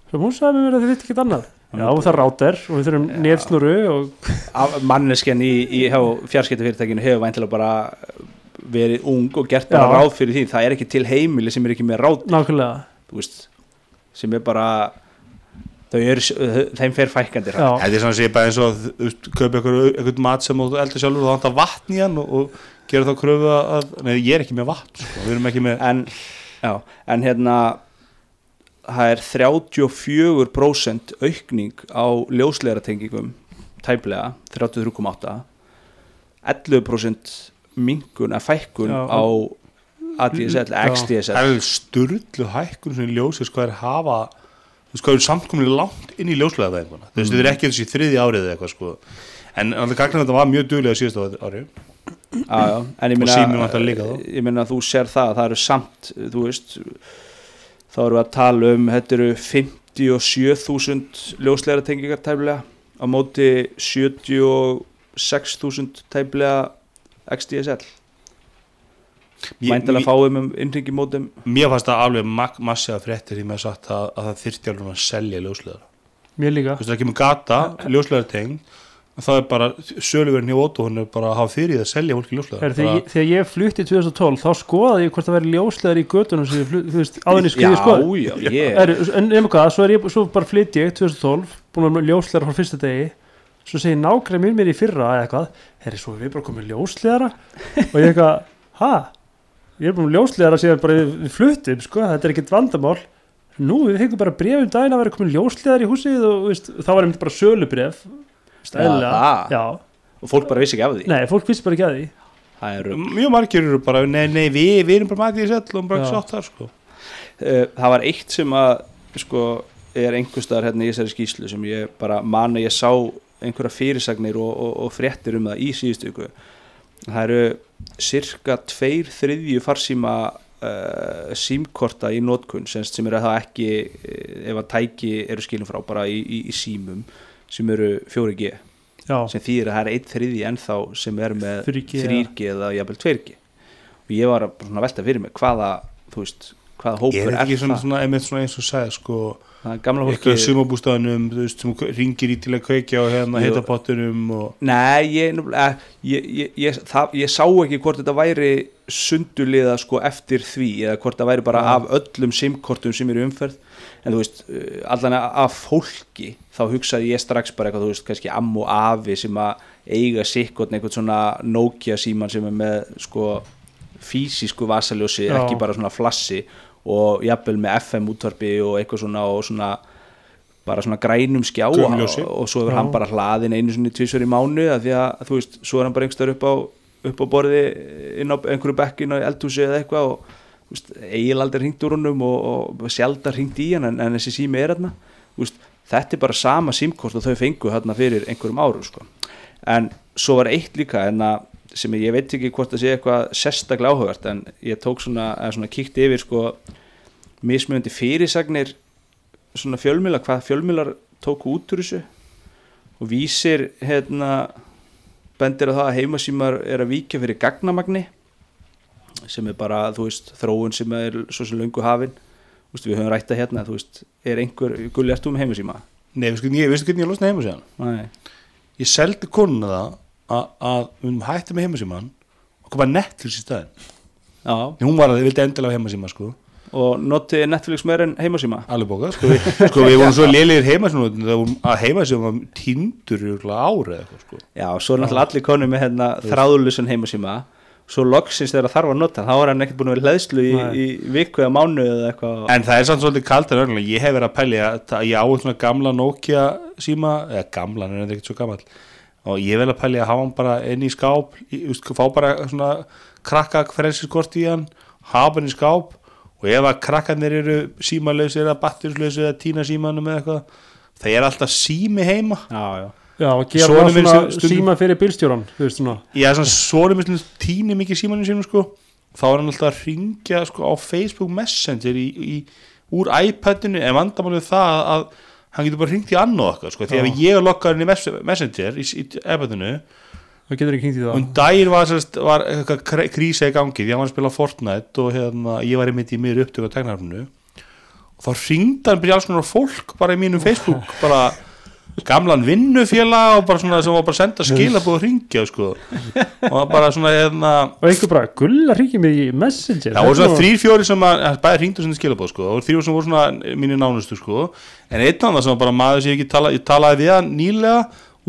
svo hún sagði mér að þið veit ekkert annað. Já, það er rátur og við þurfum netsnuru og manneskjan í, í fjarskiptafyrirtækinu hefur væntilega bara verið ung og gert bara Já. ráð fyrir því. Það er ekki til heimili sem er ekki með ráð nákvæmlega. Sem er bara þau eru, þeim fer fækandi já, þetta er svona að segja bara eins og einhver, einhvern mat sem þú eldur sjálfur og það vantar vatn í hann og, og gera þá kröfu að, nei ég er ekki með vatn sko, við erum ekki með en, já, en hérna það er 34% aukning á ljóslegaratengingum tæplega 33,8 11% minkun að fækkun Já. á ADSL. XDSL það er sturlu hækkun sem ljósið sko er hafa þú veist hvað er samkomlega langt inn í ljóslega það einhverna þú veist þetta er ekki þessi þriði árið eða eitthvað sko en alveg gagnar þetta var mjög duglega síðast ári Já, já, en ég Og minna síminn væntanlega líka þá. ég minna að þú sér það, það eru samt þú veist þá erum við að tala um, þetta eru 57.000 ljósleira tengingar tæplega á móti 76.000 tæplega XDSL mæntilega fáum um innringi mótum mér fannst það alveg massiða fréttir því með sagt að, að það þyrfti alveg að selja ljósleðara mér líka. Þú veist það kemur gata, ljósleðara teng það er bara, söluverðin hjá Ótó hún er bara að hafa fyrir því að selja fólki Er, ljósleðara þegar, þegar ég flutti 2012 þá skoðaði ég hvort það væri ljóslegar í göttunum sem ég flutti, þú veist, áðinni skriði skoði já, já, ég er, en nema hvað, svo, er ég, svo bara flytt ég 2012, búin að vera ljóslegar frá fyrsta degi svo segir nákvæmlega mér mér í fyrra eða eitthvað, herri svo er við bara komið ljóslegara og ég eitthvað, ha? Ég er búin ljóslegara síðan bara við, fluttum, sko, þetta er ekkert vandamál. Nú, við fengum bara brefum daginn að vera komið ljóslegar í húsið og veist, þá var einmitt bara sölubref stæðilega, já, og fólk bara vissi ekki af því? Nei, fólk vissi bara ekki að því. Eru mjög margir eru bara, nei, nei, við, við erum bara mætið í sell og bara ekki sátt þar sko. Uh, það var eitt sem að sko, er einhverstaðar hérna í þessari skýslu sem ég bara man að ég sá einhverja fyrirsagnir og, og, og fréttir um það í síðustu ykkur það eru cirka tveir þriðju farsíma uh, símkorta í nótkunn sem, sem eru það ekki eh, ef að tæki eru skilin frá bara í, í, í símum sem eru 4G já, sem þýðir að það er eitt þriðji ennþá sem er með 3G, 3G eða jafnvel 2G og ég var að velta fyrir mig hvaða, veist, hvaða er hópur þetta er, ekki svona, það? svona, einmitt svona eins og sagði sko það eitthvað veist, sem ringir í til að kveikja og hérna Jú. heitapottunum og Nei, ég, nefnilega- ég, ég, ég, það, ég sá ekki hvort þetta væri sunduliða sko eftir því eða hvort það væri bara Já. af öllum simkortum sem eru umferð en þú veist, uh, allan af fólki þá hugsaði ég strax bara eitthvað þú veist, kannski amm og afi sem að eiga sikkot einhvern svona Nokia síman sem er með sko físísku vasaljósi, ekki bara svona flassi og jafnvel með FM útvarpi og eitthvað svona og svona bara svona grænum skjá og, og svo Já. hann bara hlaðin einu sinni tvisvar í mánu að því að þú veist, svo er hann bara einhverstaður upp á upp á borði inn á einhverju bekkin á eldhúsi eða eitthvað og veist, eiginaldar hringt úr honum og, og sjaldar hringt í hann en, en þessi sími er hérna veist, þetta er bara sama símkort og þau fengu hérna fyrir einhverjum árum sko. en svo var eitt líka að sem ég veit ekki hvort það sé eitthvað sérstaklega áhugavert en ég tók svona, svona kíkti yfir sko mismjöndi fyrirsagnir svona fjölmila, hvað fjölmilar tóku út úr þessu og vísir hérna bendir á það að heimasímar er að víkja fyrir gagnamagni sem er bara, þú veist, þróun sem er svo sem löngu hafin. Þú veist, við höfum rætta hérna, þú veist, er einhver gulli ertu um heimasíma? Nei, veistu hvernig ég, veistu hvernig ég losnaði heimasíðan? Nei, Ég seldi konuna það að, að við höfum hætti með heimasíman og koma Netflix í staðinn. Já, Nei, Hún var að þið vildi endilega heimasíma sko og notið Netflix meir en heimasíma? Alveg bókað, sko við, sko við vorum svo lélegir heimasíma að heimasíma var tindur í örugglega ár eða eitthvað sko. Já, svo er náttúrulega allir konum með hérna þráðulusun heimasíma. Svo loksins þegar þarf að nota þá er hann ekkert búin að vera hlæðslu í, í viku eða mánu eða eitthvað. En það er samt svolítið kalt en örgulega, ég hef verið að pælja ég á svona gamla Nokia síma, eða gamla, hann er ekkert svo gammal og ég vil að pælja að hafa hann bara inn í skáp, fá bara svona krakka hann hann og ef að krakkarnir eru símalausir eða batterislausir eða tína símanum eða eitthvað það er alltaf sími heima. Já, já. Já, og gera svona sem stundum- síma fyrir bílstjóran Þú veist svona. Er svona svona svona tíni mikið símanum sínum sko. Þá er hann alltaf að ringja sko á Facebook Messenger í, í, úr iPadinu. En vandamálið er það að hann getur bara ringt í annað okkar sko. Því Já. ef ég er lokkar inn í Mess- Messenger í, í iPadinu Það getur ekki hringt í það? Og um daginn var, var krísa í gangi því hann var að spila Fortnite og hérna, ég var einmitt í miður upptöku á tegnarfinu og þá ringdi hann byrja alls konar fólk bara í mínum Facebook bara gamlan vinnufélag og bara svona sem var bara að senda skilabóð og ringja sko. Og bara svona hérna Og einhver bara, gulla hringið mig í Messenger. Það voru svona þrýr fjóri sem að, að bæði hringdu sem skilabóð sko, og þrýr sem voru svona mínir nánustu sko, en einn af það sem var bara maður sem ég ekki tala, ég talaði við hann nýlega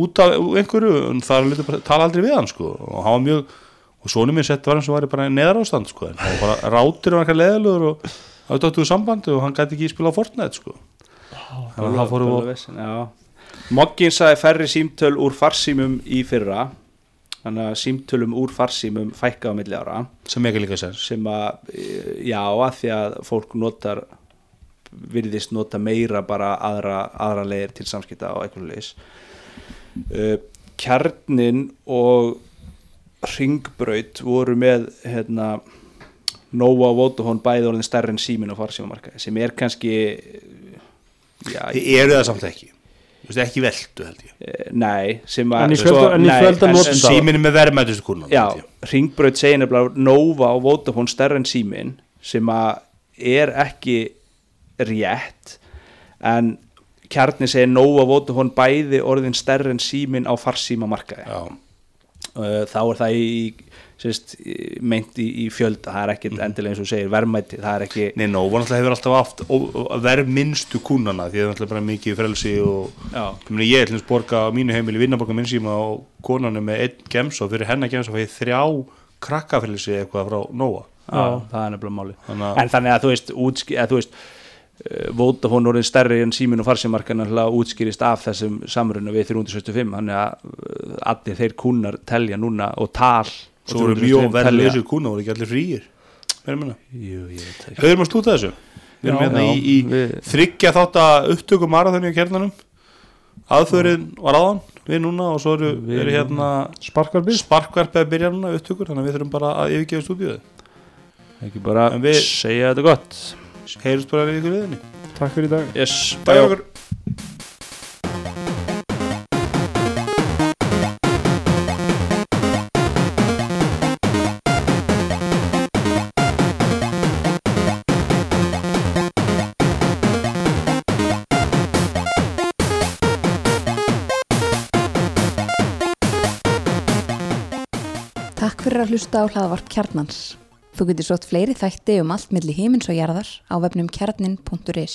út af einhverju, en það bara tala aldrei við hann sko, og hann var mjög og svona minn sett var hann sem var bara neðar ástand sko, en hann var bara rátur og hann leðilegur og það var dóttuðu sambandi og hann gæti ekki spila á Fortnite sko. Þannig að það fóru og Moggin sagði færri símtöl úr farsímum í fyrra. Þannig að símtölum úr farsímum fækka á milli ára. Sem ekki líka sens sem að, já, að því að fólk notar virðist nota meira bara aðra, aðra leir til samskipta á eitthvað leis uh, kjarnin og ringbraut voru með hérna Nova og Vodafone bæði orðin stærri en símin og farsímamarkaði sem er kannski já, Þið eru það samt ekki. Þú veist, ekki veldu held ég. Eh, nei sem að Síminn er með verðmætustu kúrnan Já, Ringbraut segir nefnilega Nova og Vodafone stærri en símin sem að er ekki rétt en kjarni segir Nova og Vodafone bæði orðin stærri en símin á farsíma markaði Já, þá er það í, sérst, meint í, í fjölda, það er ekki endilega eins og segir verðmæti, það er ekki Nei, Nova náttúrulega hefur alltaf haft verð minnstu kúnana því það er náttúrulega bara mikið frelsi og Já. ég, meni, ég er þess borga á mínu heimili vinnaborga minn síma og konan er með einn gems og fyrir hennar gems og fæði þrjá krakkafrelsi eitthvað frá Nova Já, það er nefnilega máli Þannig að- En þannig að þú veist, útski, að, þú veist uh, Vodafone orðin stærri en símin og farsimarkan útskýrist af þessum samruna við 375 þannig að uh, allir þeir kúnar telja núna og tal Svo 375 mjög telja. verðlausir kúna, voru ekki allir veit ekki. Höfum að stúta þessu? Við erum hérna í, í þryggja þátt að upptöku marathoni á kernanum Aðförin var áðan við núna og svo eru, eru hérna Sparkvarpi sparkverfið að byrja núna upptökur þannig að við þurfum bara að yfirgefa stúdíuð ekki bara við- segja þetta gott Heyrjumst bara í ykkur viðinni Takk fyrir í dag yes, Bæ bye. okkur Takk fyrir að hlusta á hlaðvarp Kjarnans. Þú getur sótt fleiri þætti um allt milli himins og jarðar á vefnum kjarnin.is.